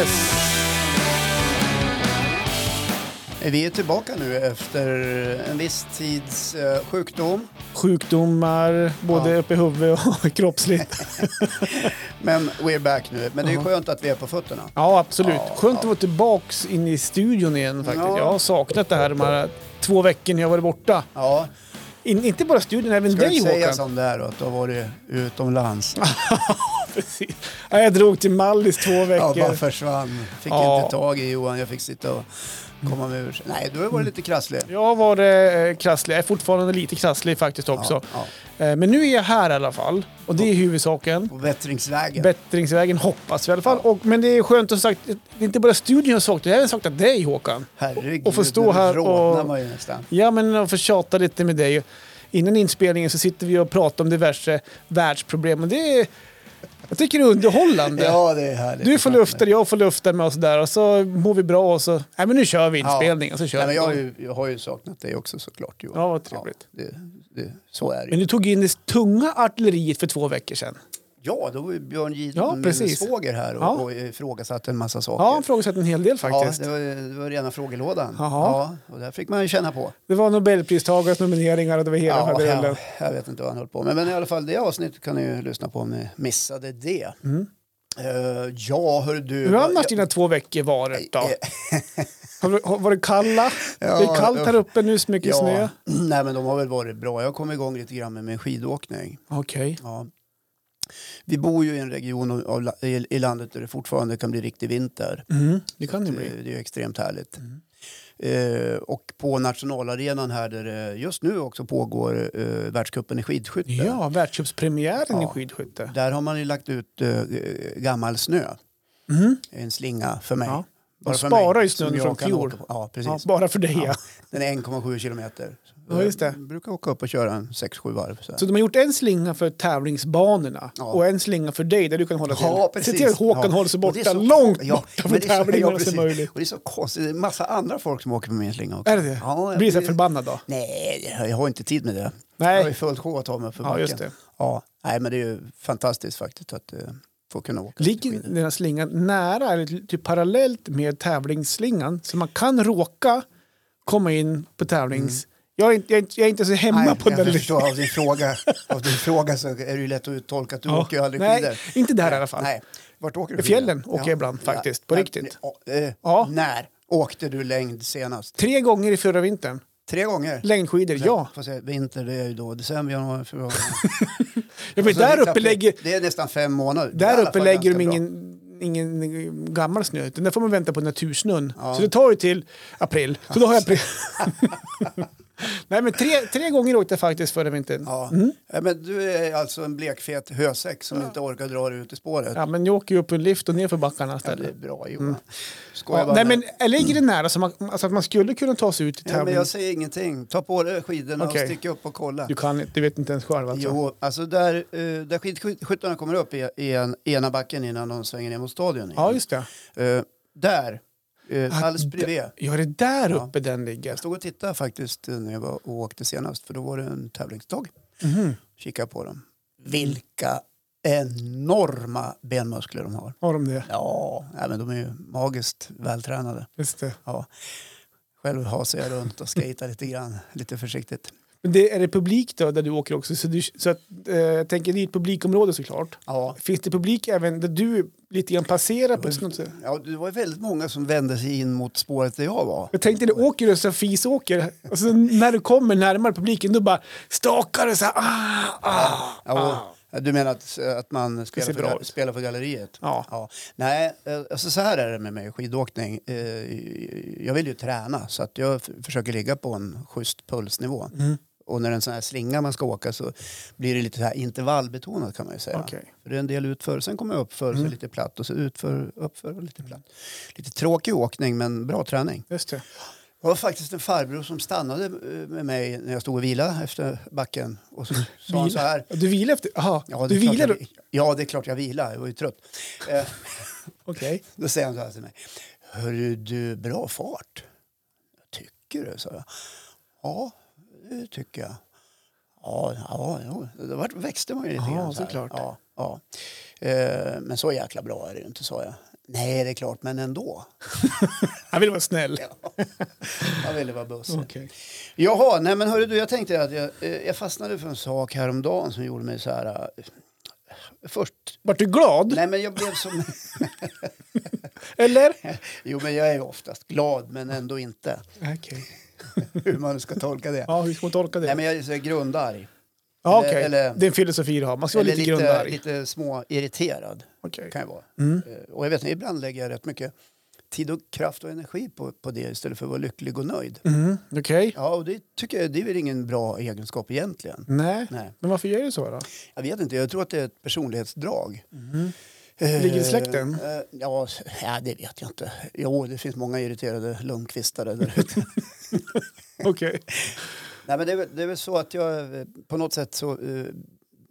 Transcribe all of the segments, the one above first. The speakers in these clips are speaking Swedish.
Yes. Vi är tillbaka nu efter en viss tids eh, sjukdom. Sjukdomar, både Ja. uppe i huvudet och kroppsligt. Men we're back nu. Men det är skönt att vi är på fötterna. Ja, absolut. Ja, Skönt att ja. vara tillbaks in i studion igen faktiskt. Ja. Jag har saknat det här de här två veckorna jag har varit borta. Ja, In, inte bara studion, även ska du dig inte säga Håkan. som det är då, att du har varit utomlands? Precis. Ja, Jag drog till Mallis två Ja, veckor. bara försvann. Fick Ja. inte tag i Johan, jag fick sitta och komma med ur. Nej, du har varit lite krasslig. Jag har varit eh, krasslig, jag är fortfarande lite krasslig faktiskt också. Ja, ja. Eh, Men nu är jag här i alla fall. Och det är huvudsaken. På bättringsvägen. Bättringsvägen hoppas vi i alla fall. Och, men det är skönt att sagt, det är inte bara studion jag har saknat, jag har även saknat dig Håkan. Herregud, Och få stå nu här och- man ju nästan. Ja, men att få tjata lite med dig. Innan inspelningen så sitter vi och pratar om diverse världsproblem. Och det är, jag tycker det är underhållande. Ja, det är härligt. Du får lufta jag får lufta med oss där och så mår vi bra och så... Nej men nu kör vi Ja. inspelningen. Så kör Nej, men jag, har ju, jag har ju saknat dig också såklart Johan. Ja, vad trevligt. Ja, det, det, så är det Men du tog in det tunga artilleriet för två veckor sedan. Ja, då var ju Björn Gidlund, Ja, svåger här och, Ja. och ifrågasatte en massa saker. Ja, han frågade en hel del Ja, faktiskt. det var, det var rena frågelådan. Jaha. Ja, och där fick man ju känna på. Det var Nobelpristagares nomineringar och det var hela Ja, faderullen. jag, jag vet inte vad han höll på med. Men i alla fall det avsnittet kan ni ju lyssna på om ni missade det. Eh, ja, hör du. Mm. Hur har annars dina två veckor varit då? Har det- har- Var det kalla? Ja, det är kallt här uppe nu, så mycket ja, snö. Nej, men de har väl varit bra. Jag kom igång lite grann med min skidåkning. Okej. Ja. Vi bor ju i en region av, i, i landet där det fortfarande kan bli riktig vinter. Mm, det kan det bli. det är extremt härligt. Eh, och på nationalarenan här där det just nu också pågår eh, världscupen i skidskytte. Ja, världscupspremiären i Ja. skidskytte. Där har man ju lagt ut eh, gammal snö. Mm. En slinga för mig. Ja. Bara De sparar ju snön från fjol. Ja, precis. Ja, bara för dig. Ja. Den är 1,7 kilometer. Ja, just det. Jag brukar åka upp och köra en 6-7 varv. Så. Så de har gjort en slinga för tävlingsbanorna Ja. och en slinga för dig där du kan hålla till. Ja, Se precis. till att Håkan Ja. håller sig borta, så- långt ja, borta från tävlingarna ja, som möjligt. Och det är så konstigt. Det är en massa andra folk som åker på min slinga också. Är det det? Ja, jag Blir du så förbannad då? Nej, jag har inte tid med det. Nej. Jag har ju fullt sjå att ta mig för Ja, backen. just det. Ja, nej, men det är ju fantastiskt faktiskt att uh, få kunna åka. Ligger den här slingan nära eller typ parallellt med tävlingsslingan så man kan råka komma in på tävlings... Jag, är inte, jag, är inte, jag är inte så hemma Nej, på jag den förstår av din, fråga, av din fråga så är det ju lätt att uttolka att du Ja. åker ju aldrig Nej, skidor. inte där i alla fall. Nej. Vart åker du I fjällen åker jag ibland faktiskt, på Nej, riktigt. nej, eh, Ja. När åkte du längd senast? Tre gånger i förra vintern. Tre gånger? Längdskidor, ja. Får se, vinter det är ju då december, januari, februari. ja men Alltså, där uppe lägger, Det är nästan fem månader. Där uppe lägger de ingen, ingen gammal snö. utan Där får man vänta på natursnön. Ja. Så det tar ju till april. Så då har jag april. Nej men tre, tre gånger åkte jag faktiskt förra vintern. Ja. Mm. Ja, men du är alltså en blekfet hösäck som inte orkar dra dig ut i spåret. Ja, men jag åker ju upp en lift och ner för backarna Ja, det är istället. bra Johan. Skojar Ja, nej, men ligger det nära så man, alltså att man skulle kunna ta sig ut i Ja, men tävling? jag säger ingenting. Ta på dig skidorna Okej. och stick upp och kolla. Du kan du vet inte ens själv alltså? Jo, alltså där, eh, där skidskyttarna kommer upp i, en, ena backen innan de svänger ner mot stadion. Ja, just det. Eh, där, alldeles d- bredvid. Ja, det är där Ja. uppe den ligger. Jag stod och tittade faktiskt eh, när jag var och åkte senast för då var det en tävlingsdag. Mhm. Kika på dem. Vilka enorma benmuskler de har. Har de det? Ja, nej, men de är ju magiskt vältränade. Just det. Ja. Själv hasar jag runt och skejtar lite grann, lite försiktigt. Men det, är det publik då där du åker också? Så, du, så att, eh, jag tänker det är ett publikområde såklart. Ja. Finns det publik även där du lite grann passerar på sånt sätt? Ja, det var väldigt många som vände sig in mot spåret där jag var. Jag tänkte, du åker du så fisåker, och så när du kommer närmare publiken, då bara stakar du så här, ah, ah, Ja, ah. Du menar att, att man spelar för, spelar för galleriet? Ja. Nej, eh, alltså så här är det med mig skidåkning. Eh, Jag vill ju träna så att jag försöker ligga på en schysst pulsnivå. Mm. Och när det är en sån här slinga man ska åka så blir det lite så här intervallbetonat kan man ju säga. Okej. För det är en del utför, sen kommer jag uppför Mm. så lite platt och så utför, uppför och lite platt. Lite tråkig åkning men bra träning. Just det. Det var faktiskt en farbror som stannade eh, med mig när jag stod och vilade efter backen. Och så sa han så här. Du vilar efter, jaha, Ja, du vilar, jag, ja, det är klart jag vilar. Jag var ju trött. Eh, okej. då säger han så här till mig. Hörru du, bra fart. Tycker du? sa jag. Ja, tycker jag. Ja, ja, jo. Då växte man ju lite Ja, grann. så såklart. Ja, ja. Eh, men så jäkla bra är det ju inte, sa jag. Nej, det är klart, men ändå. Han vill vara snäll. Jag ville vara busse. Okej. Jaha, nej men hörru du, jag tänkte att jag, eh, jag fastnade för en sak häromdagen som gjorde mig så här... eh, Först, Vart du glad? nej men jag blev som... Eller? Jo, men jag är oftast glad, men ändå inte. Okej. Hur man ska tolka det. Ja, hur ska man tolka det? Nej, men jag är grundarg. ja, okej. eller- Det är en filosofi du har. Man ska vara lite, lite, grundarg. lite små irriterad Okej. kan jag vara. Mm. Eh, Och jag vet inte, ibland lägger jag rätt mycket tid och kraft och energi på, på det istället för att vara lycklig och nöjd. Mm. Okej. Ja, och det tycker jag det är väl ingen bra egenskap egentligen. Nej. Nej. Men varför gör du så då? Jag vet inte, jag tror att det är ett personlighetsdrag. Mm. Eh, Ligger i släkten? eh, ja, s- ja, det vet jag inte. Jo, det finns många irriterade lungkvistare där ute. Okej. Nej, men det, är, det är väl så att jag eh, på något sätt så eh,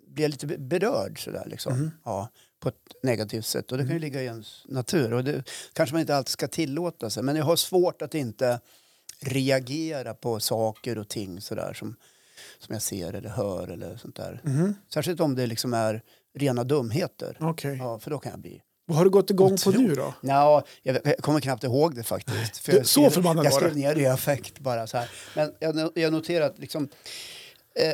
blir lite be- berörd sådär liksom. Mhm. Ja, på ett negativt sätt. Och det kan ju ligga i ens natur. Och det kanske man inte alltid ska tillåta sig. Men jag har svårt att inte reagera på saker och ting sådär som, som jag ser eller hör eller sånt där. Mhm. Särskilt om det liksom är rena dumheter. Okej. Ja, för då kan jag bli... Vad har du gått igång på nu då? Nja, jag, jag kommer knappt ihåg det faktiskt. För Du, så förbannad Jag skrev ner det i affekt bara så här. Men jag, jag noterar att liksom, eh,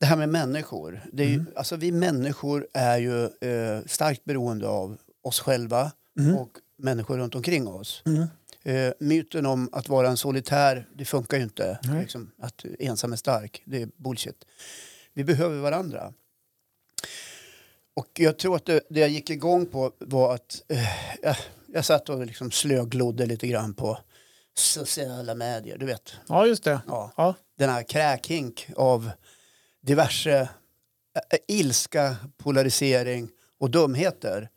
det här med människor. Det är ju, Mm. alltså vi människor är ju eh, starkt beroende av oss själva Mm. och människor runt omkring oss. Mm. Eh, myten om att vara en solitär, det funkar ju inte. Liksom, att ensam är stark, det är bullshit. Vi behöver varandra. Och jag tror att det, det jag gick igång på var att eh, jag, jag satt och liksom slöglodde lite grann på sociala medier. Du vet, Ja, just det. ja, Ja. den här kräkhink av diverse eh, ilska, polarisering och dumheter.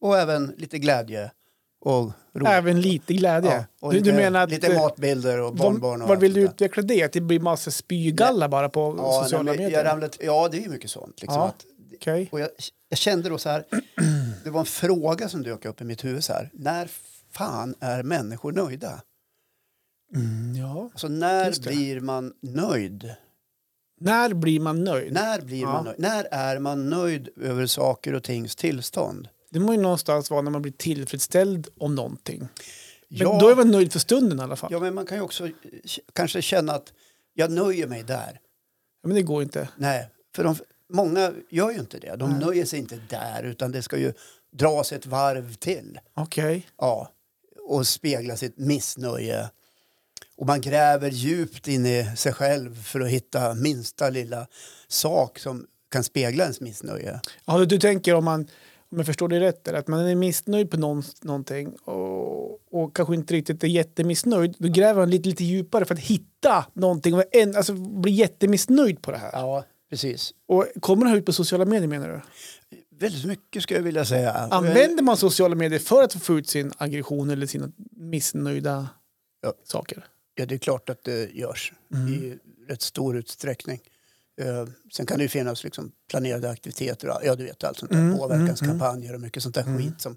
Och även lite glädje och. Även lite glädje. Ja, du, lite, du menar att... lite eh, matbilder och barnbarn. och allt vill du utveckla det? Att det blir massa spygalla bara på Ja, sociala nej, medier? Jag ramlat, ja, det är mycket sånt. Liksom, Ja. att, Okej. och jag, jag kände då så här, det var en fråga som dök upp i mitt huvud så här. När fan är människor nöjda? Mm, ja. Alltså när blir man nöjd? När blir man nöjd? När blir Ja. man nöjd? När är man nöjd över saker och tings tillstånd? Det må ju någonstans vara när man blir tillfredsställd om någonting. Men Ja, då är man nöjd för stunden i alla fall. ja, men man kan ju också eh, kanske känna att jag nöjer mig där. Men det går inte. Nej, för de, många gör ju inte det. De Nej. nöjer sig inte där utan det ska ju dras ett varv till. Okej. Ja, och spegla sitt missnöje. Och man gräver djupt in i sig själv för att hitta minsta lilla sak som kan spegla ens missnöje. Ja, du, tänker om man, om jag förstår det rätt, att man är missnöjd på någon, någonting och, och kanske inte riktigt är jättemissnöjd. Då gräver man lite, lite djupare för att hitta någonting och en, alltså, bli jättemissnöjd på det här. Ja, precis. Och kommer det här ut på sociala medier menar du? Väldigt mycket skulle jag vilja säga. Använder man sociala medier för att få ut sin aggression eller sina missnöjda Ja. saker? Ja, det är klart att det görs Mm. i rätt stor utsträckning. Eh, sen kan det ju finnas liksom planerade aktiviteter, och- ja du vet allt sånt där, Mm, påverkanskampanjer och mycket sånt där Mm. skit som,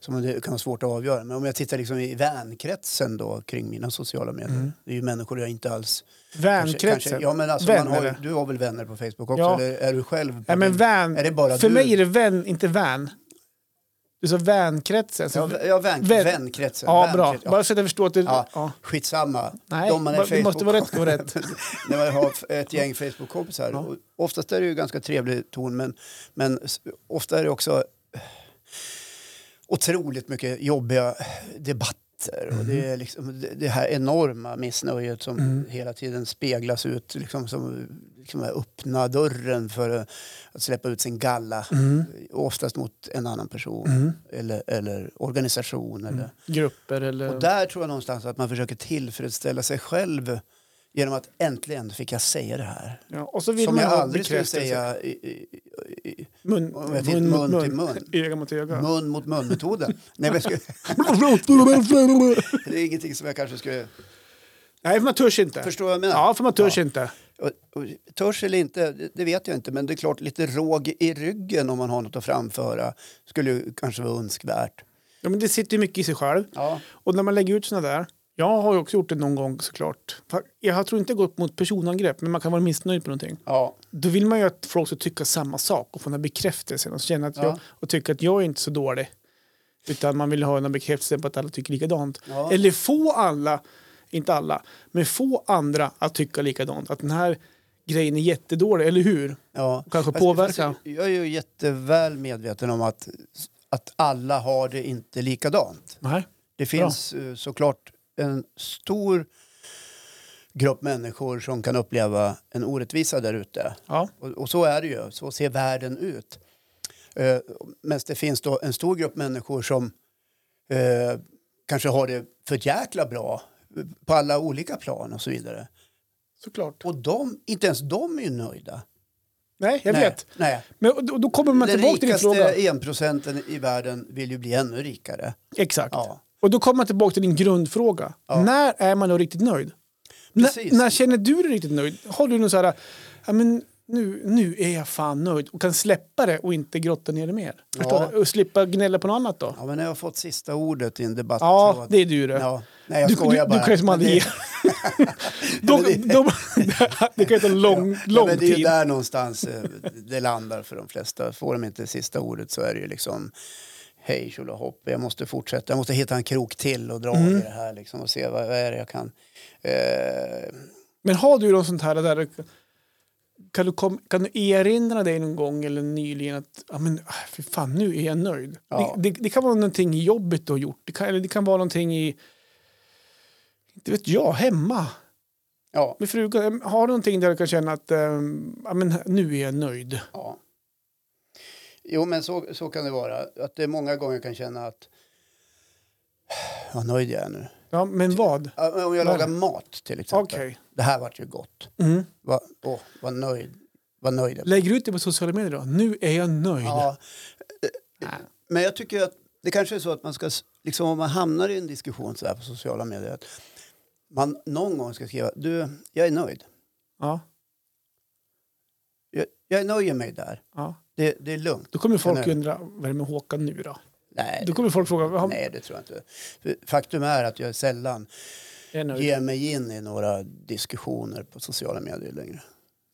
som det kan vara svårt att avgöra. Men om jag tittar liksom i vänkretsen då kring mina sociala medier, Mm. det är ju människor jag inte alls... Vänkretsen? Kanske, kanske, ja, men alltså, man har, du har väl vänner på Facebook också? Ja. Eller är du själv? Nej, men vän, är det bara för du? mig är det vän, inte vän. Du sa vänkretsen. Ja, ja, ja vän, vän- vänkretsen. bra. Vänkrets- ja. Bara så att jag förstår att det... Ja. Ja. Skitsamma. Nej, De man är det måste Facebook- vara rätt. Vara rätt. när man har ett gäng Facebook-kompisar. Ja. Och Oftast är det ju ganska trevlig ton men, men ofta är det också otroligt mycket jobbiga debatter. Och det är liksom det- här enorma missnöjet som Mm. hela tiden speglas ut. Liksom som liksom öppna dörren för att släppa ut sin galla. Mm. Oftast mot en annan person Mm. eller, eller organisation. Eller, Grupper eller... och där tror jag någonstans att man försöker tillfredsställa sig själv genom att äntligen fick jag säga det här. ja, och så vill Som man jag aldrig skulle säga i, i, i, Mun, till mun. mun. Öga mot öga. mun mot mun-metoden. Nej, men jag skulle, det är ingenting som jag kanske skulle... Nej, för man törs inte. Förstår vad jag menar? Ja, för man törs Ja. inte. Och, och, törs eller inte, det, vet jag inte. Men det är klart, lite råg i ryggen om man har något att framföra skulle ju kanske vara önskvärt. Ja, men det sitter ju mycket i sig själv. Ja, Och när man lägger ut sådana där. Jag har ju också gjort det någon gång såklart. Jag tror inte gått mot personangrepp, men man kan vara missnöjd på någonting. ja, Då vill man ju att folk ska tycka samma sak och få den här bekräftelsen och känna att Ja. jag, och tycka att jag är inte så dålig. Utan man vill ha en bekräftelse på att alla tycker likadant. Ja. Eller få alla, inte alla, men få andra att tycka likadant. Att den här grejen är jättedålig, eller hur? Ja. Kanske Fast- påverka. Jag är ju jätteväl medveten om att, att alla har det inte likadant. Nej. Det finns eh, såklart en stor grupp människor som kan uppleva en orättvisa där ute. Ja. Och, och så är det ju, så ser världen ut. Eh, Men det finns då en stor grupp människor som eh, kanske har det för jäkla bra eh, på alla olika plan och så vidare. Såklart. Och de, inte ens de är ju nöjda. Nej, jag Nej, vet. Nej. Men då, då kommer man Den tillbaka till din fråga. rikaste enprocenten i världen vill ju bli ännu rikare. Exakt. Ja. Och då kommer man tillbaka till din grundfråga. Ja. När är man då riktigt nöjd? När, känner du dig riktigt nöjd? Har du någon så här, ja, men nu, nu är jag fan nöjd och kan släppa det och inte grotta ner det mer? Ja. Och slippa gnälla på något annat då? Ja, men när jag har fått sista ordet i en debatt. Ja, det är du det. Ja. Nej, jag Du, skojar du, bara. du kan ju som aldrig det- ge. det- kan ju ta lång, Ja, lång men det är ju där någonstans eh, det landar för de flesta. Får de inte sista ordet så är det ju liksom hej tjolahopp, jag måste fortsätta. Jag måste hitta en krok till och dra Mm. i det här liksom, och se vad, vad är det jag kan. Eh, Men har du något sånt här där kan du, kom, kan du erinra dig någon gång eller nyligen att ja, men, ah, för fan, nu är jag nöjd? Ja. Det, det, det kan vara någonting i jobbet du har gjort. Det kan, eller det kan vara någonting i, inte vet jag, hemma ja, med frugan. Har du någonting där du kan känna att ehm, ja, men, nu är jag nöjd? ja. Jo, men så, så kan det vara. Att det många gånger kan känna att vad nöjd jag är nu. Ja, men vad? Om jag lagar mat till exempel. Okej. Det här vart ju gott. Mm. Vad åh, vad nöjd. Vad nöjd jag är. Lägger ut det på sociala medier då? Nu är jag nöjd. Ja, Nej. Men jag tycker att det kanske är så att man ska, liksom om man hamnar i en diskussion så här på sociala medier, att man någon gång ska skriva, du, jag är nöjd. Ja, Jag, jag nöjer mig där. ja. Det, det är lugnt. Då kommer folk undra, vad är det med Håkan nu då? Nej, Då kommer folk fråga, har- nej, det tror jag inte. För Faktum är att jag sällan ger mig in i några diskussioner på sociala medier längre.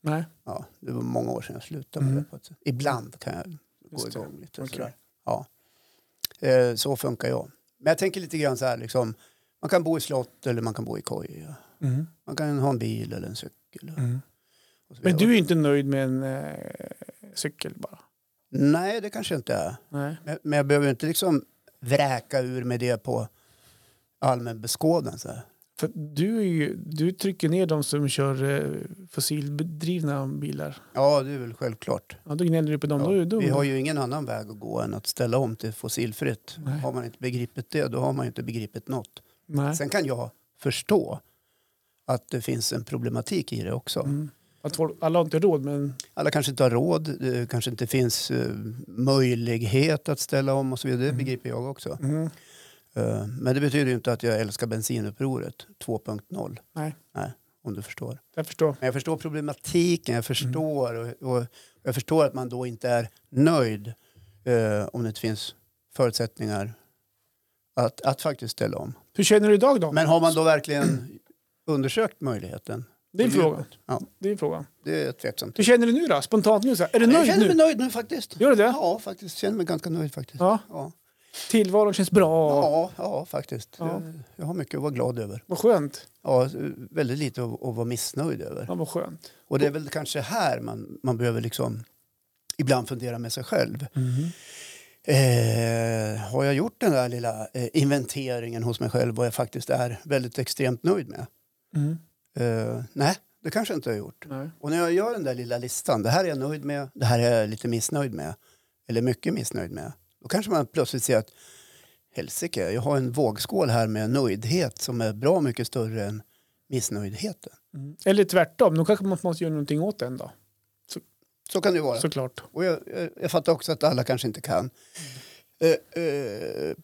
Nej. Ja, det var många år sedan jag slutade med Mm. det. på ett sätt. Ibland kan jag gå Just det. igång lite. Okej. Sådär. Ja. Eh, så funkar jag. Men jag tänker lite grann så här, liksom, man kan bo i slott eller man kan bo i koja. Mm. Man kan ha en bil eller en cykel. Mm. Men du är inte nöjd med en eh, cykel bara? Nej, det kanske inte är. Nej. Men- Men jag behöver inte liksom vräka ur med det på allmän beskådan. Så här. För du, är ju, du trycker ner de som kör eh, fossilbedrivna bilar. Ja, det är väl självklart. Ja, då gnäller du på dem. Ja, Då, då, Vi har ju ingen annan väg att gå än att ställa om till fossilfritt. Nej. Har man inte begripit det, då har man inte begripit något. Nej. Sen kan jag förstå att det finns en problematik i det också. Mm. Att folk, alla har inte råd, men Alla kanske inte har råd, det kanske inte finns eh, möjlighet att ställa om och så vidare. Det Mm. begriper jag också. mm. Eh, men det betyder inte att jag älskar bensinupproret 2.0. Nej. Nej, om du förstår. jag förstår. Men jag förstår problematiken, jag förstår, och, och jag förstår att man då inte är nöjd eh, om det inte finns förutsättningar att, att faktiskt ställa om. Hur känner du idag då? Men har man då verkligen undersökt möjligheten? Det är en på fråga. Ja, Det är en fråga. det är tveksamt. Hur känner du nu då? Spontant nu? Så här. Är du Jag nöjd känner mig nu? nöjd nu faktiskt. Gör du det? Ja, faktiskt. Känner mig ganska nöjd faktiskt. Ja. Ja, Tillvaron känns bra. ja, ja faktiskt. Ja. Jag, jag har mycket att vara glad över. Vad skönt. Ja, väldigt lite att, att vara missnöjd över. Ja, vad skönt. Och det är väl kanske här man, man behöver liksom ibland fundera med sig själv. Mm. Eh, har jag gjort den där lilla eh, inventeringen hos mig själv vad jag faktiskt är väldigt extremt nöjd med? Mm. Eh, nej, det kanske inte har gjort. Nej. Och när jag gör den där lilla listan, det här är jag nöjd med, det här är jag lite missnöjd med, eller mycket missnöjd med, då kanske man plötsligt ser att helsike, jag har en vågskål här med nöjdhet som är bra mycket större än missnöjdheten. Mm. Eller tvärtom, då kanske man måste göra någonting åt den då. Så kan det ju vara. Såklart. Och jag, jag, jag fattar också att alla kanske inte kan. Eh, eh,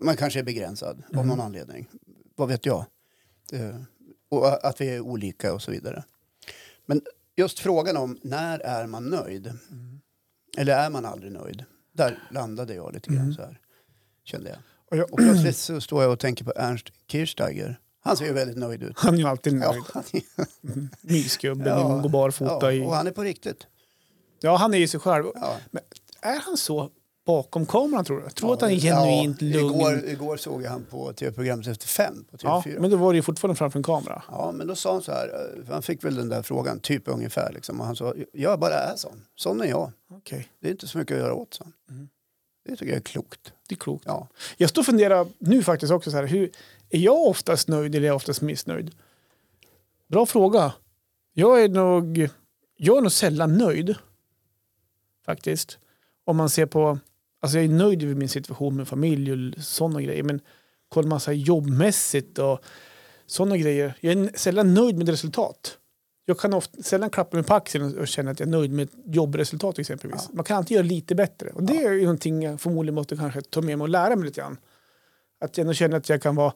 man kanske är begränsad av någon anledning. Vad vet jag? Och att vi är olika och så vidare. Men just frågan om när är man nöjd? Eller är man aldrig nöjd? Där landade jag lite grann så här. Kände jag. Och jag Och plötsligt så står jag och tänker på Ernst Kirchsteiger. Han ser ju väldigt nöjd ut. han är ju alltid Ja, nöjd. han är, Mysgubben, Ja. går barfota ja, och han är på riktigt. Ja, han är ju sig själv. Ja. Men är han så bakom kameran tror du? Jag tror att han är genuint ja, lugn. Igår, igår såg jag han på tv-programmet Efter fem på ja, TV4. men då var det ju fortfarande framför en kamera. Ja, men då sa han så här, eh, han fick väl den där frågan, typ ungefär. Liksom, och han sa, jag bara är sån. Sån är jag. Okej, Det är inte så mycket att göra åt, så. Mm. Det tycker jag är klokt. det är klokt. Ja. Jag står och funderar nu faktiskt också så här, hur, är jag oftast nöjd eller är jag oftast missnöjd? Bra fråga. Jag är nog, jag är nog sällan nöjd. Faktiskt. Om man ser på, alltså jag är nöjd med min situation med familj och sådana grejer. Men kollar man så jobbmässigt och sådana grejer. Jag är sällan nöjd med resultat. Jag kan ofta, sällan klappa mig på axeln och känna att jag är nöjd med ett jobbresultat exempelvis. Man kan alltid göra lite bättre. Och det är ju någonting jag förmodligen måste kanske ta med mig och lära mig lite grann. Att jag ändå känner att jag kan vara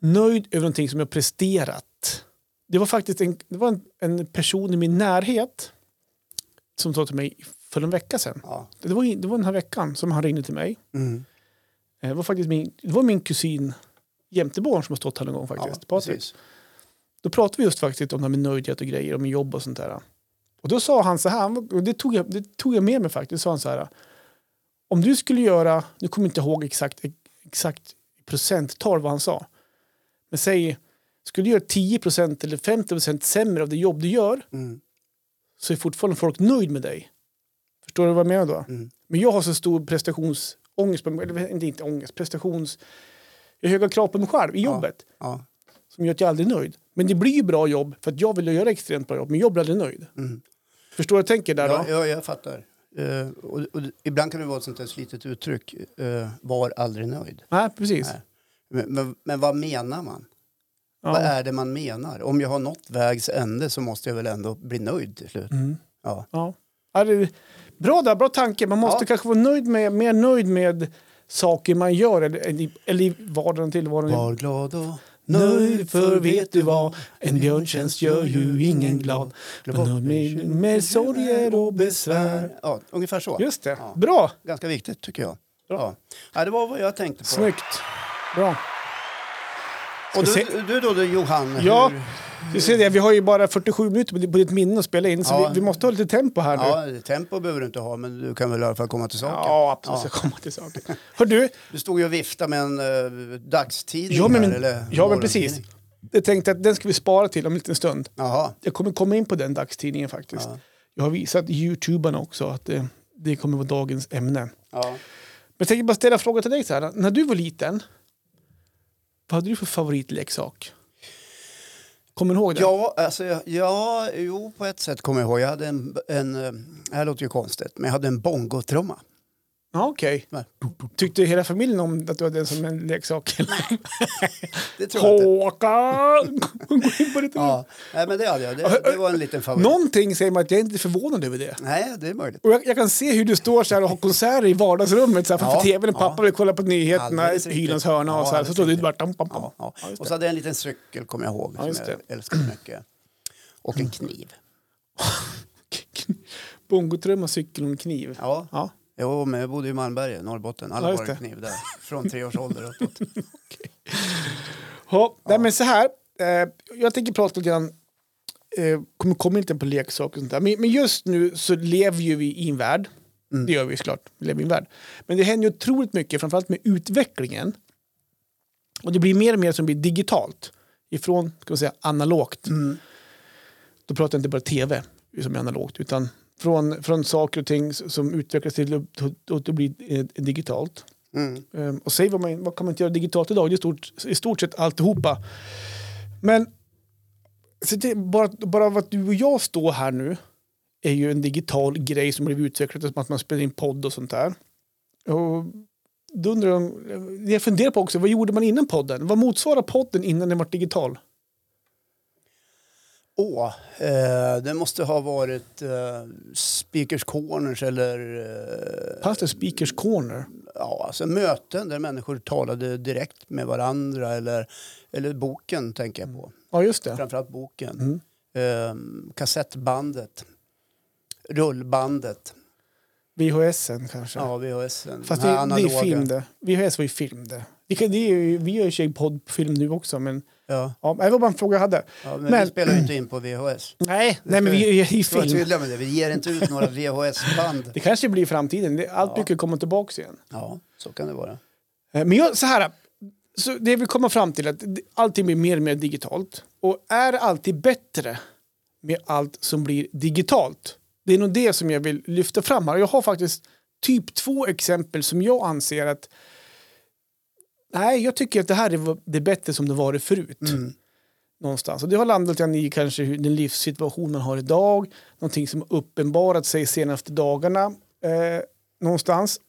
nöjd över någonting som jag presterat. Det var faktiskt en, det var en, en person i min närhet som sa till mig för en vecka sedan. Ja. Det var, det var den här veckan som han ringde till mig. Mm. Eh, Det var faktiskt min, det var min kusin Jämteborn som har stått här någon gång faktiskt. Ja, Patrik. Då pratade vi just faktiskt om det här med nöjdhet och grejer, om jobb och sånt där. Och då sa han så här, och det tog jag, det tog jag med mig faktiskt, sa han så här. Om du skulle göra, nu kommer jag inte ihåg exakt, exakt procenttal vad han sa. Men säg, skulle du göra 10% eller 50% sämre av det jobb du gör Mm. så är fortfarande folk nöjd med dig. Förstår du vad jag menar då? Mm. Men jag har så stor prestationsångest, på mig- eller inte, inte ångest, prestations... Jag har höga krav på mig själv i Ja. jobbet Ja. som gör att jag aldrig är nöjd. Men det blir ju bra jobb för att jag vill göra extremt bra jobb, men jag blir aldrig nöjd. Mm. Förstår du vad jag tänker där Ja, ja, jag fattar. Eh, och, och, ibland kan det vara ett sånt där slitet uttryck, eh, var aldrig nöjd. Nej, precis. Nej. Men, men, men vad menar man? Ja. Vad är det man menar? Om jag har nått vägs ände så måste jag väl ändå bli nöjd till slut. Mm. Ja. Ja. Är bra där, bra tanke. Man måste Ja. kanske vara nöjd med, mer nöjd med saker man gör eller, eller, i- vardagen till vardagen. Var glad och Nöjd för vet du vad, en björntjänst gör ju ingen glad. Var nöjd med, med sorger och besvär. Ja, ungefär så. Just det, Ja. bra. Ganska viktigt tycker jag. Bra. Ja. Det var vad jag tänkte på. Snyggt. Bra. Och du, du då, du, Johan? Ja. hur- Du ser det, vi har ju bara 47 minuter på ditt- minne att spela in så Ja. vi, vi måste ha lite tempo här nu. Ja, tempo behöver du inte ha, men du kan väl i alla fall komma till saken. Ja, absolut. Ska komma till saken. Hör du, Du stod ju och viftade med en uh, dagstidning ja men, här, eller ja, men precis. Jag tänkte att den ska vi spara till om en liten stund. Jaha. Jag kommer komma in på den dagstidningen faktiskt. Ja. Jag har visat youtubarna också att det, det kommer vara dagens ämne. Ja. Men jag tänker bara ställa en fråga till dig. Så här. När du var liten, vad hade du för favoritleksak? Kommer du ihåg det? Ja, alltså, ja, jo, på ett sätt kommer jag ihåg. Jag hade en, en eh, det här låter ju konstigt, men jag hade en bongotrumma. Ja, Okej. Nej. Tyckte hela familjen om att du hade den som en leksak? Det tror jag inte. Håkan! Gå in på det. Ja, nej, men det hade jag. Det, det var en liten favorit. Någonting säger mig att jag är inte förvånad över det. Nej, det är möjligt. Och jag, jag kan se hur du står så här och har konserter i vardagsrummet så här, framför Ja, tvn och pappa ja. vill kolla på nyheterna. Hylands hörna och Ja, så här. Så står du bara... Pam, pam. Ja, ja. Och så hade jag en liten cykel, kommer jag ihåg, som jag älskade mycket. Och en kniv. Bongotrumma, cykel och en kniv. Ja. Jo, men jag bodde i Malmberget, Norrbotten. Alla Ja, har en kniv där, från tre års ålder uppåt. Ja, Nej, men så här. Eh, jag tänker prata lite grann, eh, kommer, kommer inte på leksaker och sånt där. Men, men just nu så lever ju vi i en värld. Mm. Det gör vi såklart. Vi lever i en värld. Men det händer ju otroligt mycket, framförallt med utvecklingen. Och det blir mer och mer som blir digitalt. Ifrån, ska man säga, analogt. Mm. Då pratar jag inte bara tv som är analogt, utan från, från saker och ting som utvecklas till att- det blir eh, digitalt. Mm. Um, och säg vad, man, vad kan man inte göra digitalt idag? Det är i stort, i stort sett alltihopa. Men det, bara, bara att du och jag står här nu är ju en digital grej som blev utvecklad som att man spelar in podd och sånt där. Och då undrar jag, jag funderar på också, vad gjorde man innan podden? Vad motsvarar podden innan den var digital? Åh, eh, det måste ha varit eh, Speakers Corners eller eh, Fanns det Speakers Corner? ja, alltså möten där människor talade direkt med varandra eller, eller boken tänker jag på. Ja, just det. Framförallt boken. Mm. Eh, kassettbandet. Rullbandet. VHSen kanske? Ja, VHS. Fast det, det är film det. VHS var ju film det. Vi, kan, det är ju, vi gör ju sig poddfilm nu också, men Ja. ja, det var bara en fråga jag hade. Ja, men, Men- vi spelar ju inte in på VHS. Nej, nej men vi är i ska vara film. tydliga med det. Vi ger inte ut några VHS-band. Det kanske blir i framtiden. Allt Ja. brukar komma tillbaka igen. Ja, så kan det vara. Eh, Men jag, så här, så det vi kommer fram till är att allting blir mer och mer digitalt. Och är alltid bättre med allt som blir digitalt? Det är nog det som jag vill lyfta fram här. Jag har faktiskt typ två exempel som jag anser att Nej, jag tycker att det här är det bättre som det varit förut. Mm. Någonstans. Och det har landat i kanske hur- den livssituation man har idag. Någonting som uppenbarat sig senaste dagarna. Eh, någonstans.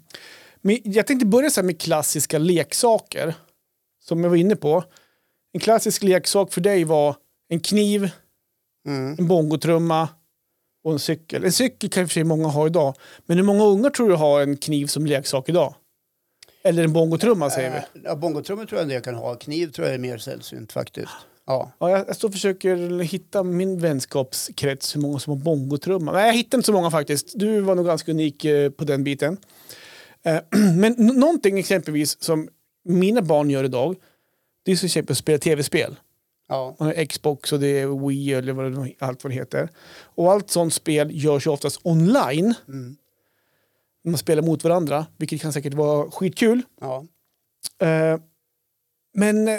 Men jag tänkte börja så här med klassiska leksaker. Som jag var inne på. En klassisk leksak för dig var en kniv, Mm. en bongotrumma och en cykel. En cykel kan i och för sig många ha idag. Men hur många ungar tror du har en kniv som leksak idag? Eller en bongotrumma säger vi. Eh, Ja, bongotrummor tror jag en del kan ha. Kniv tror jag är mer sällsynt faktiskt. Ja. Ja, jag, jag står och försöker hitta min vänskapskrets, hur många som har bongotrumma. Nej, jag hittade inte så många faktiskt. Du var nog ganska unik eh, på den biten. Eh, men någonting exempelvis som mina barn gör idag, det är till exempel att spela tv-spel. ja. Man har Xbox och det är Wii eller vad det, allt vad det heter. Och allt sånt spel görs ju oftast online. Mm. Man spelar mot varandra, vilket kan säkert vara skitkul. ja. Eh, men eh,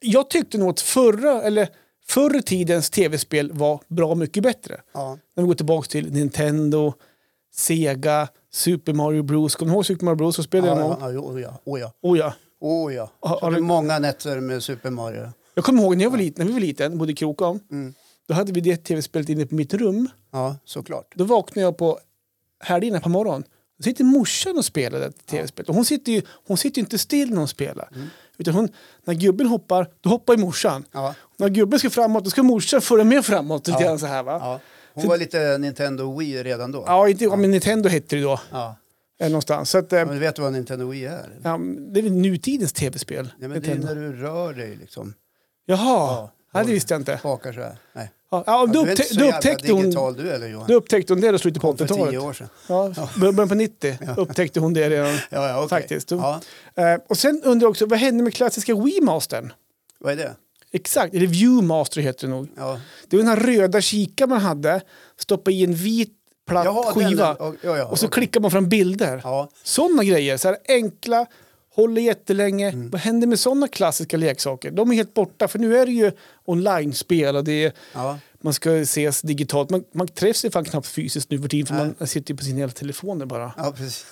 jag tyckte nog att förra, eller förr tidens tv-spel var bra mycket bättre. ja. När vi går tillbaka till Nintendo, Sega, Super Mario Bros. Kommer du ihåg Super Mario Bros? Så spelade Ja, jag ja, oh ja, oh ja, Oh, ja. oh ja. Har- du- många nätter med Super Mario. Jag kommer ihåg när, jag var liten, när vi var liten, bodde i Krokom. Mm. Då hade vi det tv-spelet inne på mitt rum. Ja, såklart. Då vaknade jag på helgerna på morgonen. Då sitter morsan och spelar ett tv-spel. Och hon sitter ju hon sitter inte still när hon spelar. Mm. Utan hon, när gubben hoppar, då hoppar ju morsan. Ja, När gubben ska framåt, då ska morsan följa med framåt. Ja. så här, va? ja. Hon var lite Nintendo Wii redan då. Ja, inte, ja. men Nintendo hette det då. Ja. Någonstans. Så att, eh, Men vet du vad Nintendo Wii är? ja, det är väl nutidens tv-spel. Ja, men det är när du rör dig liksom. Jaha, Ja, ja, det visste jag inte. Bakar så här. Nej. Ja, ja, Ja, du upptä- jävla upptäckte hon, du eller då upptäckte hon det i slutet på Kom för tio 80-talet. år sedan. Ja, början på 90 upptäckte hon det redan. Ja, ja, okej. Faktiskt. Ja. Eh, och sen undrar jag också, vad hände med klassiska Wii-mastern? Vad är det? Exakt, eller Viewmaster heter det nog. Ja. Det var den här röda kikaren man hade, stoppa i en vit platt Jaha, den skiva där. Ja, ja, och så okej. klickar man fram bilder. Ja. Sådana grejer, så här enkla, håller jättelänge. Mm. Vad händer med sådana klassiska leksaker? De är helt borta, för nu är det ju online-spel och det är, Ja. man ska ses digitalt. Man, man träffs ju fan knappt fysiskt nu för tiden för Nej. man sitter ju på sin hela telefoner bara. ja, precis.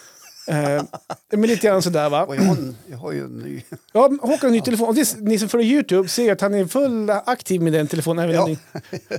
Eh, men lite grann sådär va. Och jag har, en, jag har ju en ny. Ja, Håkan har ny telefon. Och det, ni som följer YouTube ser att han är full aktiv med den telefonen även Ja. under,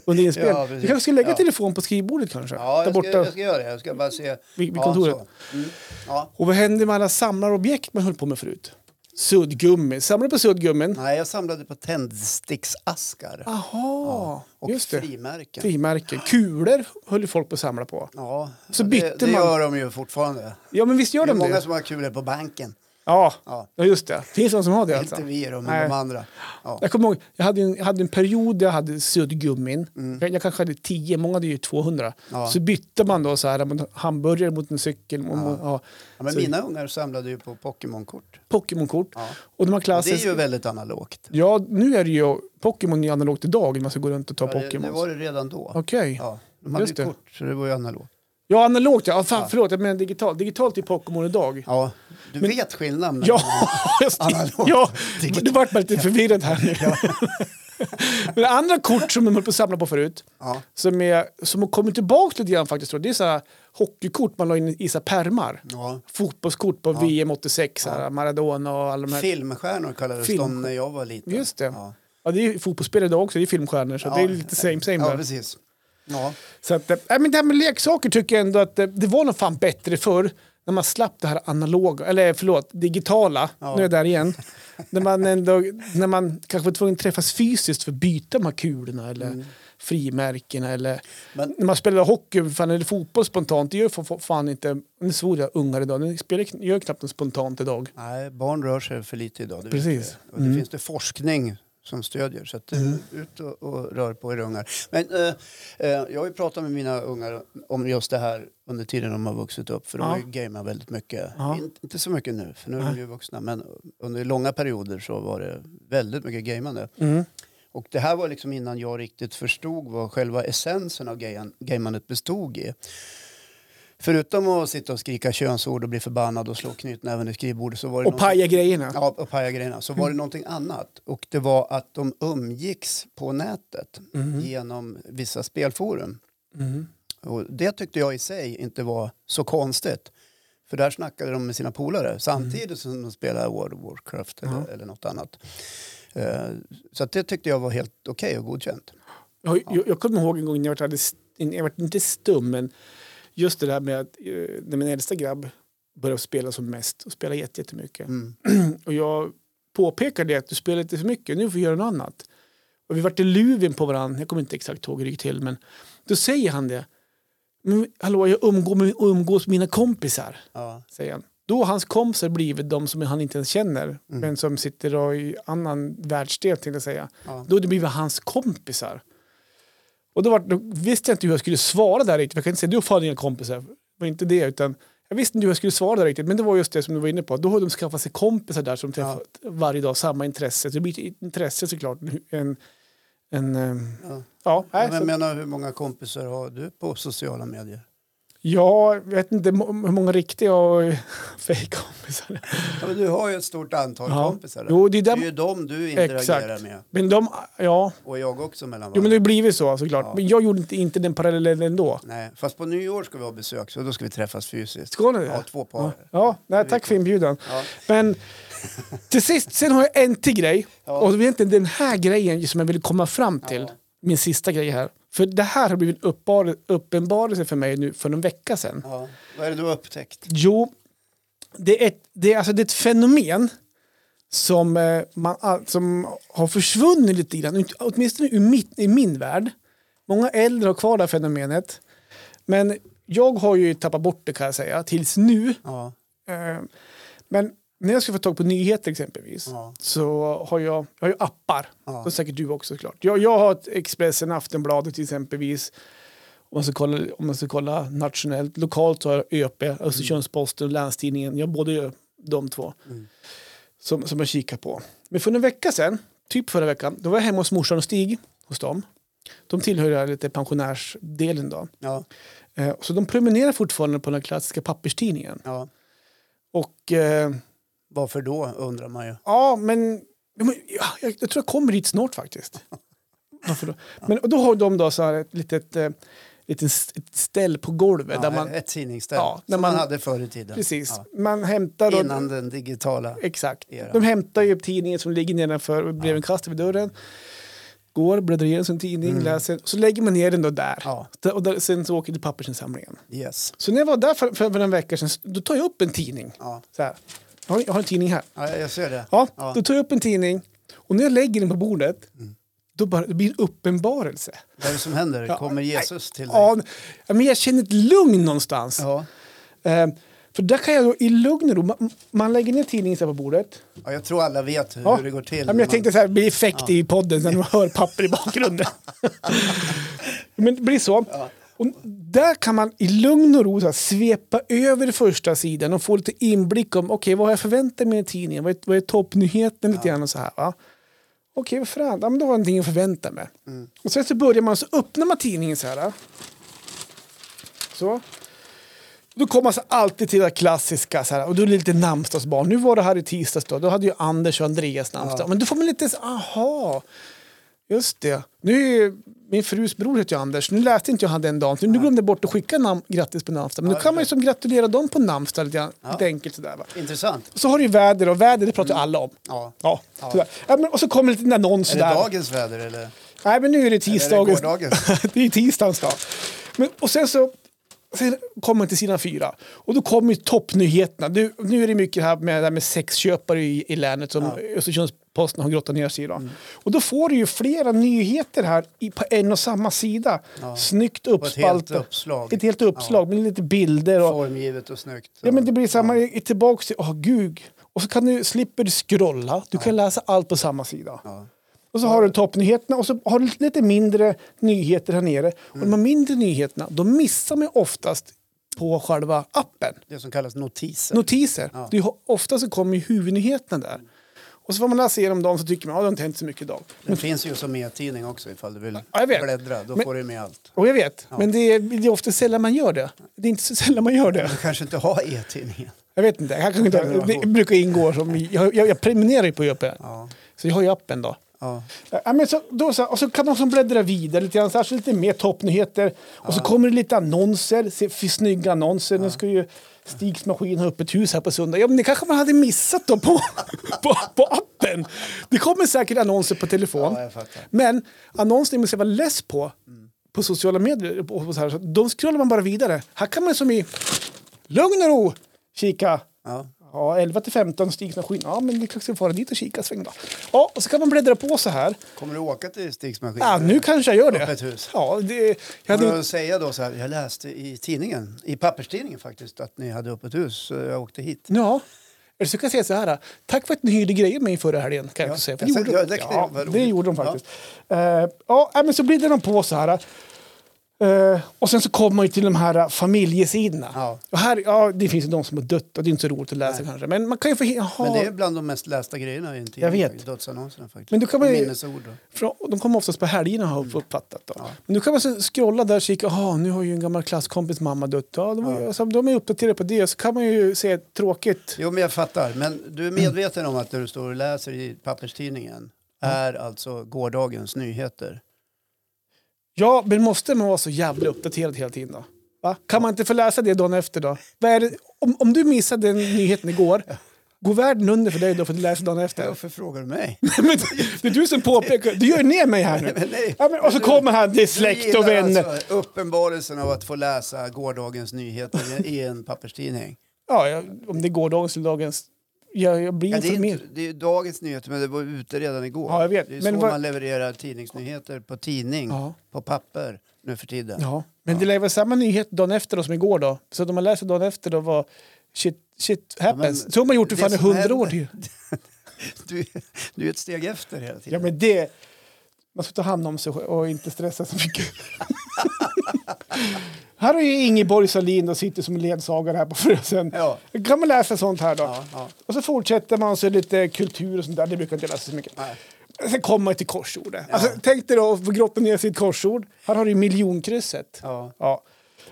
under inspel. Ja. Vi kanske ska lägga Ja. telefon på skrivbordet kanske? Ja, jag ska, jag ska göra det. Jag ska bara se. Vid- vid ja, kontoret. så. Mm. Ja. Och vad hände med alla samlarobjekt man höll på med förut? Suddgummi. Samlar du på suddgummin? Nej, jag samlade på tändsticksaskar. Jaha, Och just det. frimärken. Frimärken. Kulor höll ju folk på att samla på. Ja, Så det, bytte det man. gör de ju fortfarande. Ja, men visst gör Det de många det? som har kulor på banken. Ja, Ja. just det. Finns det någon som har det alltså? Inte vi då, men Nej. de andra. Ja. Jag kommer ihåg, jag hade en, jag hade en period där jag hade suddgummin. Jag, jag kanske hade 10, många hade ju 200. Mm. Ja. Så bytte man då så här, hamburgare mot en cykel. Ja. Ja, men Så- mina ungar samlade ju på Pokémon-kort. Pokémon-kort. Och de här Det är ju väldigt analogt. Ja, nu är det ju Pokémon är analogt idag när man ska gå runt och ta Ja, det, det Pokémon. var det redan då. Okej. Ja, de hade ju kort, så det var ju analogt. Ja, analogt ja. Fan, Förlåt, jag menar digitalt. Digitalt är Pokémon idag. Ja, du vet skillnaden. Ja, just. Analogt. Ja, Digitalt. du vart bara lite förvirrad här nu. Men andra kort som de höll på att samla på förut, Ja. som, är, som har kommit tillbaka lite grann faktiskt, det är så här hockeykort man la in i så pärmar. Ja. Fotbollskort på VM 86, så här, Maradona och alla de här. Filmstjärnor kallades Film- de när jag var liten. Just det. Ja, Ja, det är ju fotbollsspelare idag också, det är filmstjärnor, så det är lite same same Ja, där. precis. Ja. Så att, äh, men det här med leksaker tycker jag ändå att eh, det var nog fan bättre förr när man slapp det här analoga, eller förlåt, digitala, Ja. nu är jag där igen. när, man ändå, när man kanske var tvungen att träffas fysiskt för att byta de här kulorna eller Mm. frimärkena eller Men- när man spelar hockey fan, eller fotboll spontant, det gör fa- fa- fan inte, nu svor jag ungar idag, de spelar, gör knappt något spontant idag. Nej, barn rör sig för lite idag. Det Precis. Och det Mm. finns det forskning som stödjer. Så att, eh, ut och, och rör på er ungar. Men eh, eh, jag har ju pratat med mina ungar om just det här under tiden de har vuxit upp. För de Ja. har ju gameat väldigt mycket. Ja. In, inte så mycket nu, för nu är de ju vuxna. Men under långa perioder så var det väldigt mycket gamande. Mm. Och det här var liksom innan jag riktigt förstod vad själva essensen av gamandet bestod i. Förutom att sitta och skrika könsord och bli förbannad och slå knytnäven i skrivbordet så var det Och paja grejerna. Ja, och paja grejerna. Så var det någonting annat. Och det var att de umgicks på nätet Mm. genom vissa spelforum. Mm. Och det tyckte jag i sig inte var så konstigt. För där snackade de med sina polare samtidigt som de spelade World of Warcraft eller, eller något annat. Eh, så det tyckte jag var helt okej och godkänt. Jag, jag, jag kommer ihåg en gång när jag var, jag var inte stum, men just det där med att eh, när min äldsta grabb började spela som mest och spela jätte- jättemycket. Mm. Och jag påpekade det att du spelar lite för mycket, nu får vi göra något annat. Och vi vart i luven på varandra, jag kommer inte exakt ihåg hur det gick till, men då säger han det. Men hallå, jag umgår med, umgås med mina kompisar, Ja. säger han. Då har hans kompisar blivit de som han inte ens känner, men som sitter i annan världsdel, tänkte jag säga. Ja. Då har det blivit hans kompisar. Och då, var, då visste jag inte hur jag skulle svara där riktigt. Jag kan inte säga du har inga kompisar. Det var inte det. utan Jag visste inte hur jag skulle svara där riktigt. Men det var just det som du var inne på. Då har de skaffat sig kompisar där som träffar varje dag. Samma intresse. Så det blir ett intresse såklart. En, en, eh, Ja. ja, nej, Men så, menar, hur många kompisar har du på sociala medier? Jag vet inte hur många riktiga och fejkkompisar. Ja, men du har ju ett stort antal Ja. kompisar. där. Jo, det är det där- är ju dem du interagerar Exakt. med. Men de, ja, Och jag också mellan jo, men varandra. det har blivit så såklart. Ja. Men jag gjorde inte, inte den parallellen ändå. Nej, fast på nyår ska vi ha besök så då ska vi träffas fysiskt. Ska ni det? Ja, två par. Ja, ja nej, tack för inbjudan. Ja. Men till sist, sen har jag en till grej. Ja. Och det är egentligen den här grejen som jag vill komma fram till. Ja. Min sista grej här. För det här har blivit en uppenbarelse för mig nu för en vecka sedan. Ja. Vad är det du har upptäckt? Jo, det är ett, det är, alltså, det är ett fenomen som, eh, man, som har försvunnit lite grann, åtminstone ur mitt, i min värld. Många äldre har kvar det här fenomenet. Men jag har ju tappat bort det kan jag säga, tills nu. Ja. Eh, Men när jag ska få tag på nyheter exempelvis Ja. så har jag, jag har ju appar. Ja. Har säkert du också såklart. Jag, jag har ett Expressen, Aftonbladet exempelvis. Om man ska kolla, om man ska kolla nationellt. Lokalt har jag ÖP, Östersunds-Posten och Länstidningen. Jag har både de två Mm. som, som jag kikar på. Men för en vecka sedan, typ förra veckan, då var jag hemma hos morsan och Stig hos dem. De tillhör lite pensionärsdelen då. Ja. Eh, så de prenumererar fortfarande på den klassiska papperstidningen. ja. Och eh, Varför då undrar man ju. Ja, men, ja, men ja, jag, jag tror jag kommer dit snart faktiskt. Varför då? Men och då har de då så här ett litet, eh, ett ställ på golvet. Ja, där man, ett tidningsställ Ja, som man, man- hade förr i tiden. precis, Ja. man hämtar... Då, Innan den digitala. Exakt. eran. De hämtar ju tidningen som ligger nedanför brevinkastet vid dörren. Går, bläddrar igenom sin tidning, läser. Så lägger man ner den då där. Mm. Och där, sen så åker till pappersinsamlingen. Yes. Så när jag var där för, för, för en vecka sedan, då tar jag upp en tidning. Ja. Så här. Jag, har, jag har en tidning här. ja, jag ser det. Ja, Ja. Då tar jag upp en tidning och när jag lägger den på bordet då bara, det blir en uppenbarelse. Vad är det som händer? Ja, Kommer. Jesus till dig? Ja, men jag känner ett lugn någonstans. Ja. Eh, för där kan jag då i lugn och ro, man, man lägger ner tidningen på bordet. ja, jag tror alla vet hur Ja. det går till. Ja, men jag man- tänkte så här, det blir effekt i podden när man hör papper i bakgrunden. men det blir så. Och där kan man i lugn och ro så här, svepa över första sidan och få lite inblick om okej, vad har jag förväntat mig i tidningen? Vad är, vad är toppnyheten lite grann och så här. Va? Okej, vad fan, ja, men då var det någonting jag förväntade mig. Och sen så börjar man, så öppnar man tidningen så här. Så. Då kommer man så alltid till det klassiska, så här, och då är det lite namnsdagsbarn. Nu var det här i tisdags då, då hade ju Anders och Andreas namnsdag. Men då får man lite, så, aha, just det. Nu är min frus bror heter ju Anders, nu läste inte jag han den dagen, för nu glömde jag bort att skicka nam- grattis på namnsdag. Men Ja, då kan man ju som gratulera dem på namnsdag lite, grann, Ja. lite enkelt sådär. Va? Intressant. Och så har du ju väder och väder det pratar ju alla om. Ja. Ja, Ja. Ja, men, och så kommer en liten annons Är det där. dagens väder eller? Nej, men nu är det Eller är det tisdagens. det är tisdagens dag. Men, och sen så sen kommer man till sidan fyra. Och då kommer toppnyheterna. Nu, nu är det mycket här med, det här med sexköpare i, i länet som Östersunds-Posten har grottat ner sig i. Då. Mm. Och då får du ju flera nyheter här i, på en och samma sida. Ja. Snyggt Och ett helt uppspaltat. uppslag. Ett helt uppslag med lite bilder. Och, Formgivet och snyggt. ja, men det blir samma, ja. tillbaka till, åh gud. Och så kan du, slipper du scrolla, du kan läsa allt på samma sida. Ja. Och så har du toppnyheterna och så har du lite mindre nyheter här nere. Och de här mindre nyheterna, de missar man oftast på själva appen. Det som kallas notiser. Notiser. Ja. Det är, ofta så kommer huvudnyheterna där. Och så får man läsa igenom dem så tycker man att det har inte hänt så mycket idag. Den finns ju som e-tidning också ifall du vill Ja, bläddra. Då Men- får du med allt. Och jag vet, men det är, det är ofta sällan man gör det. Det är inte så sällan man gör det. Du kanske inte har e-tidningen. Jag vet inte, jag kan inte det brukar ingå som, jag, jag, jag prenumererar ju på ÖP. Ja. Så jag har ju appen då. Ja. Ja, men så, då, så, och så kan man som bläddra vidare lite grann, så här, så lite mer toppnyheter. Och så kommer det lite annonser, se, för snygga annonser. Nu ska ju Stigs maskin ha öppet hus här på söndag. Ja, men det kanske man hade missat då på, på, på appen. Det kommer säkert annonser på telefon. Ja, men annonserna måste jag vara less på, på sociala medier. Och och så här, så de scrollar man bara vidare. Här kan man som i lugn och ro kika. Ja. Ja, 11 till 15 Stigs maskin. Ja, men vi kanske ska fara dit och kika sväng då. Ja, och så kan man bläddra på så här. Kommer du åka till Stigs maskin? Ja, nu kanske jag gör det. Öppet hus. Ja, det, jag hade, du säga då så här, jag läste i tidningen, i papperstidningen faktiskt, att ni hade öppet hus. Så jag åkte hit. ja. Eller så kan jag säga så här. Tack för att ni hyrde grejer med mig förra helgen. Kan jag Ja, också säga. För jag det, gjorde, ja, de. det ja, det gjorde de faktiskt. Ja, ja nej, men så blir de på så här. Eh, och sen så kommer man ju till de här familjesidorna. Ja. Och här, ja, det finns ju de som har dött och det är inte så roligt att läsa kanske. Men man kan ju få... Jaha, Men det är bland de mest lästa grejerna i en tidning. Jag vet. Dödsannonserna faktiskt. Men då kan man Minnesord. Från- De kommer oftast på helgerna har jag uppfattat. Då. Ja. Men nu kan man så scrolla där och kika, jaha nu har ju en gammal klasskompis mamma dött. Ja, de, Ja. Alltså, de är uppdaterade på det. Så kan man ju se tråkigt. Jo, men jag fattar. Men du är medveten om att det du står och läser i papperstidningen är alltså gårdagens nyheter. Ja, men måste man vara så jävla uppdaterad hela tiden då? Va? Kan man inte få läsa det dagen efter då? Är det? Om, om du missade den nyheten igår, går världen under för dig då för att du läser dagen efter? Varför frågar du mig? Men det är du som påpekar, du gör ner mig här nu. Nej. Ja, men, och så kommer han, är Du släkt och vänner. Alltså uppenbarelsen av att få läsa gårdagens nyheter i en papperstidning. Ja, om det går dagens eller dagens. Jag, jag blir Ja, det, är inte, det är dagens nyheter, men det var ute redan igår. Ja, jag vet. Det är Men så vad- man levererar tidningsnyheter på tidning, Ja. på papper nu för tiden. Ja, men det lär vara samma nyhet dagen efter då som igår då. Så om man läser dagen efter då var shit, shit happens. men så har man gjort det fan i hundra år till. Du, du är ett steg efter hela Ja, tiden. men det... Man ska ta hand om sig och inte stressa så mycket. här har ju Ingeborg Salin då sitter som ledsagare här på Frösön. Ja. kan man läsa sånt här då. Ja, ja. Och så fortsätter man så lite kultur och sånt där. Det brukar inte läsa så mycket. Nej. Sen kommer man till korsordet. Alltså, tänk dig då att få grotta ner ett korsord. Här har du ju miljonkrysset. Ja. Ja.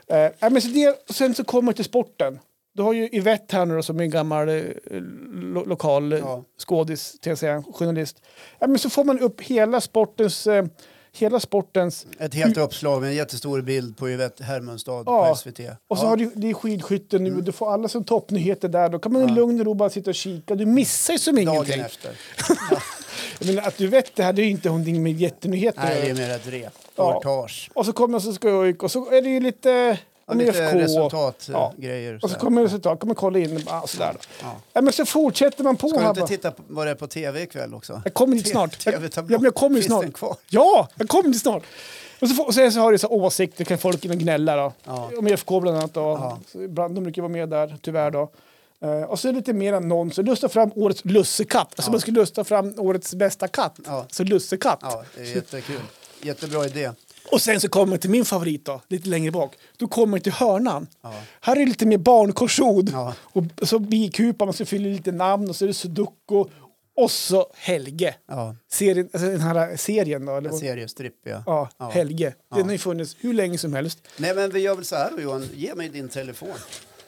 Eh, ja, men så det, sen så kommer man till sporten. Du har ju Yvette här nu då, som är en gammal eh, lo lokal eh, Ja. skådis, jag journalist. Ja, men så får man upp hela sportens... Eh, hela sportens Ett helt uppslag med en jättestor bild på Yvette Hermunstad Ja. på SVT. och så Ja. har du, det är skidskytte nu, du får alla som toppnyheter där. Då kan man i Ja. lugn och ro bara sitta och kika. Du missar ju som Dagen ingenting. efter. Jag menar, att du vet det är ju inte någonting med jättenyheter Nej, det är mer ett rep. Ja. Och så kommer så ska jag och så är det ju lite... Ja, lite IFK. resultatgrejer. Och så kommer resultat, kommer kolla in ah, sådär då. Ja. Ja, men så fortsätter man på Ska du inte bara. titta på vad det är på tv ikväll också? Jag kommer dit snart. Jag, ja, TV-tablå. men jag kommer Finns snart. den kvar? Ja, jag kommer dit snart. Och så, och sen så har du så åsikter, kan folk in och gnälla då. Ja. Om IFK bland annat då. Ja. Så ibland, de brukar vara med där, tyvärr då. Eh, och så är det lite mer annonser. Lusta fram årets lussekatt. Alltså Ja. man skulle lusta fram årets bästa katt. Ja. Så lussekatt. Ja, det är jättekul. Jättebra idé. Och sen så kommer till min favorit då, lite längre bak. Då kommer till hörnan. Ja. Här är det lite mer barnkorsord. Ja. Och så bikupa, man ska fylla lite namn och så är det sudoku. Och så Helge. Ja, Serien, alltså den här serien då. Eller? en seriestripp ja. Ja, Ja. Helge. Den har ju funnits hur länge som helst. Nej men vi gör väl så här då Johan, ge mig din telefon.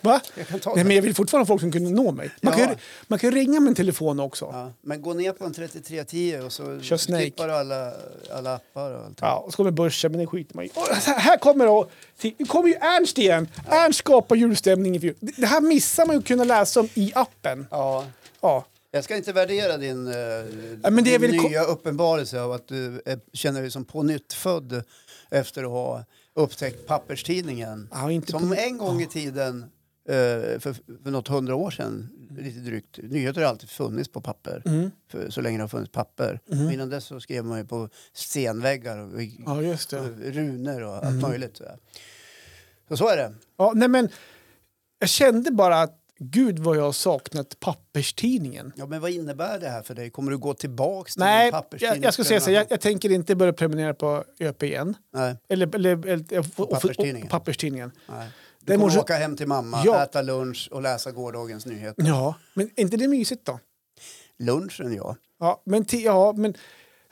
Va? Jag kan ta Nej, den. men jag vill fortfarande ha folk som kunde nå mig. Man, kan, Ja. ju, man kan ju ringa med en telefon också. Ja. Ja, men gå ner på en 3310 och så Kör Snake. du alla, alla appar och allt. och så kommer börsen, men det skiter man i. Och här- kommer då, nu kommer ju Ernst igen. Ernst skapar julstämning. Det här missar man ju att kunna läsa om i appen. Ja. Ja. Jag ska inte värdera din, uh, Ja, men det är din nya uppenbarelse av att du är, känner dig som på nytt född efter att ha upptäckt papperstidningen. Ja, Som på- en gång i tiden, eh, för, för något hundra år sedan, lite drygt, nyheter har alltid funnits på papper. Mm. För, så länge det har funnits papper. Och Innan dess så skrev man ju på stenväggar och ja, just det. runor och allt Mm. möjligt. Så, så så är det. Ja, nej men, jag kände bara att gud vad jag har saknat papperstidningen. Ja, men vad innebär det här för dig? Kommer du gå tillbaks till Nej, papperstidning? jag, jag ska säga så jag, jag tänker inte börja prenumerera på ÖP igen. Nej, Eller, eller, eller och- och- papperstidningen. och- papperstidningen. nej. Du kommer så- åka hem till mamma, Ja. äta lunch och läsa gårdagens nyheter. Ja, men är inte det mysigt då? Lunchen, ja. Ja, men, ja, men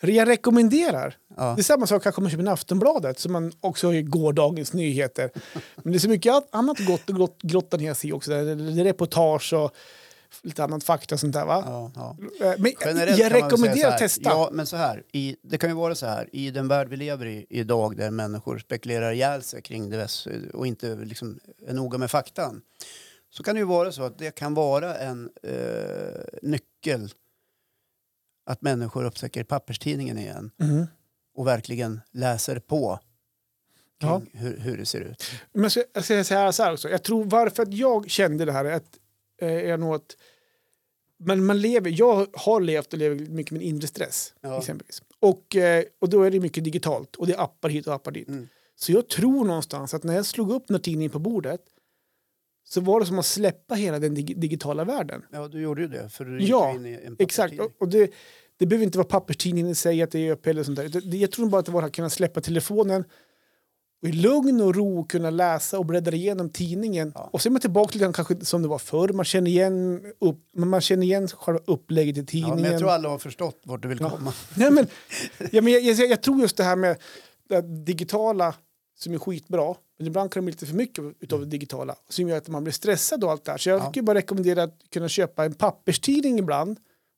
jag rekommenderar. ja. Det är samma sak kanske man köper en Aftonbladet som man också har i gårdagens nyheter. Men det är så mycket an- annat gott och grott, grotta ner sig också. Det är reportage och lite annat fakta och sånt där. Va? ja, ja. Eh, Men Generellt jag rekommenderar att testa. Ja, men så här. I, det kan ju vara så här. I den värld vi lever i idag där människor spekulerar ihjäl sig kring det och inte liksom är noga med faktan. Så kan det ju vara så att det kan vara en eh, nyckel att människor upptäcker papperstidningen igen Mhm. och verkligen läser på Ja. hur, hur det ser ut. Men jag ska, jag ska säga så här också. Jag tror varför jag kände det här är, att, är nog att men man lever, jag har levt och lever mycket med inre stress. Ja. Exempelvis. Och, eh, och då är det mycket digitalt och det är appar hit och appar dit. Mm. Så jag tror någonstans att när jag slog upp den här tidningen på bordet så var det som att släppa hela den dig- digitala världen. Ja, du gjorde ju det. För du gick Ja, in i en Exakt. Och, och det, det behöver inte vara papperstidningen i sig, att det är ÖP eller sånt där. Det, jag tror bara att det var att kunna släppa telefonen och i lugn och ro kunna läsa och bläddra igenom tidningen. Ja. Och så är man tillbaka lite kanske som det var förr. Man känner igen, upp, man känner igen själva upplägget i Ja, tidningen. men jag tror alla har förstått vart du vill Ja. komma. Nej, men, ja, men jag, jag, jag tror just det här med det digitala som är skitbra, men ibland kan det bli lite för mycket utav det digitala som gör att man blir stressad och allt det här. Så jag Ja. skulle bara rekommendera att kunna köpa en papperstidning ibland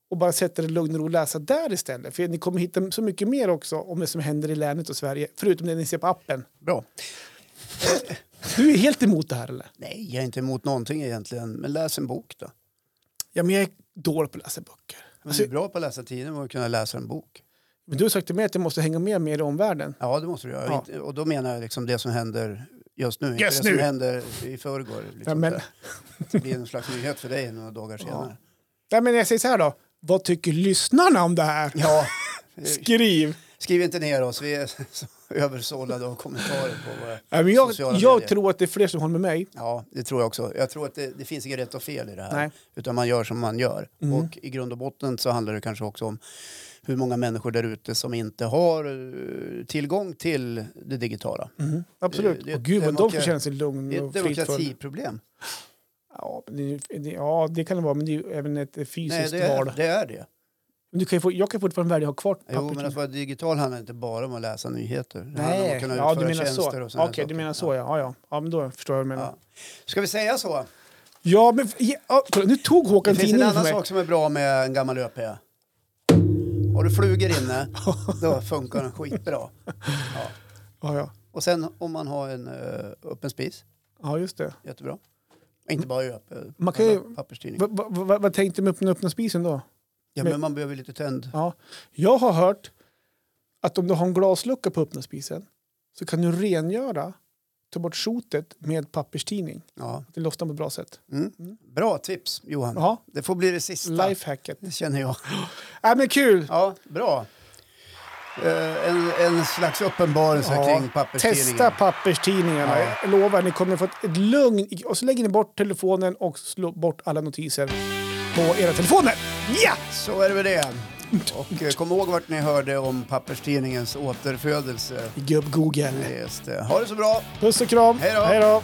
och bara sätta det lugn och ro och läsa där istället. För ni kommer hitta så mycket mer också om det som händer i länet och Sverige, förutom det ni ser på appen. Bra. Du är helt emot det här eller? Nej, jag är inte emot någonting egentligen. Men läs en bok då. Ja, men jag är dålig på att läsa böcker. Men du är bra på att läsa tidningen och kunna läsa en bok. men du har sagt till mig att jag måste hänga med mer i omvärlden. Ja, det måste du göra. Ja. Och då menar jag liksom det som händer just nu. Just det nu. som händer i förrgår. Liksom Ja, men- Det blir en slags nyhet för dig några dagar senare. Nej, men jag säger så här då. Vad tycker lyssnarna om det här? Ja. Skriv! Skriv inte ner oss. Vi är så översållade av kommentarer på våra men jag, sociala jag medier. tror att det är fler som håller med mig. Ja, det tror jag också. Jag tror att det, det finns inget rätt och fel i det här. Nej. Utan man gör som man gör. Mm. Och i grund och botten så handlar det kanske också om hur många människor där ute som inte har eh, tillgång till det digitala. Absolut. Det- det och gud vad de får känna sig lugn Det är och ett demokratiproblem. Ja, det, det, ja, det kan det vara, men det är ju även ett fysiskt Nej, det val. är, det är det. Men du kan få, jag kan fortfarande välja att ha kvar Jo, men att vara digital handlar inte bara om att läsa nyheter. Det om Nej, att ja, du menar så. Okej, sådana du menar så ja. Ja, ja. ja men då förstår jag vad du menar. Ja. Ska vi säga så? Ja, men ja, nu tog Det Håkan finns en tidningen för annan sak som är bra med en gammal ÖP. Har du flugor inne, då funkar den skitbra. Ja. Ja, ja. Och sen om man har en uh, öppen spis, ja, just det. jättebra. Inte bara ÖP, Man kan ju- papperstidning. Vad va, va, vad tänkte du med öppna, öppna spisen då? Ja, men man behöver lite tänd. Ja. Jag har hört att om du har en glaslucka på öppna spisen så kan du rengöra, ta bort sotet med papperstidning. Ja. Det lossnar på ett bra sätt. Mm. Bra tips Johan. Ja, Det får bli det sista. lifehacket. Det känner jag. Äh, men kul! Ja, bra. Eh, en, en slags uppenbarelse Ja, kring papperstidningen. Testa papperstidningarna. Ja. Jag lovar, ni kommer få ett, ett lugn. i- Och så lägger ni bort telefonen och slår bort alla notiser på era telefoner. Ja! Så är det med det. Och eh, kom ihåg vart ni hörde om papperstidningens återfödelse. Gubb Google. Just det. Ha det så bra. Puss och kram. Hej då.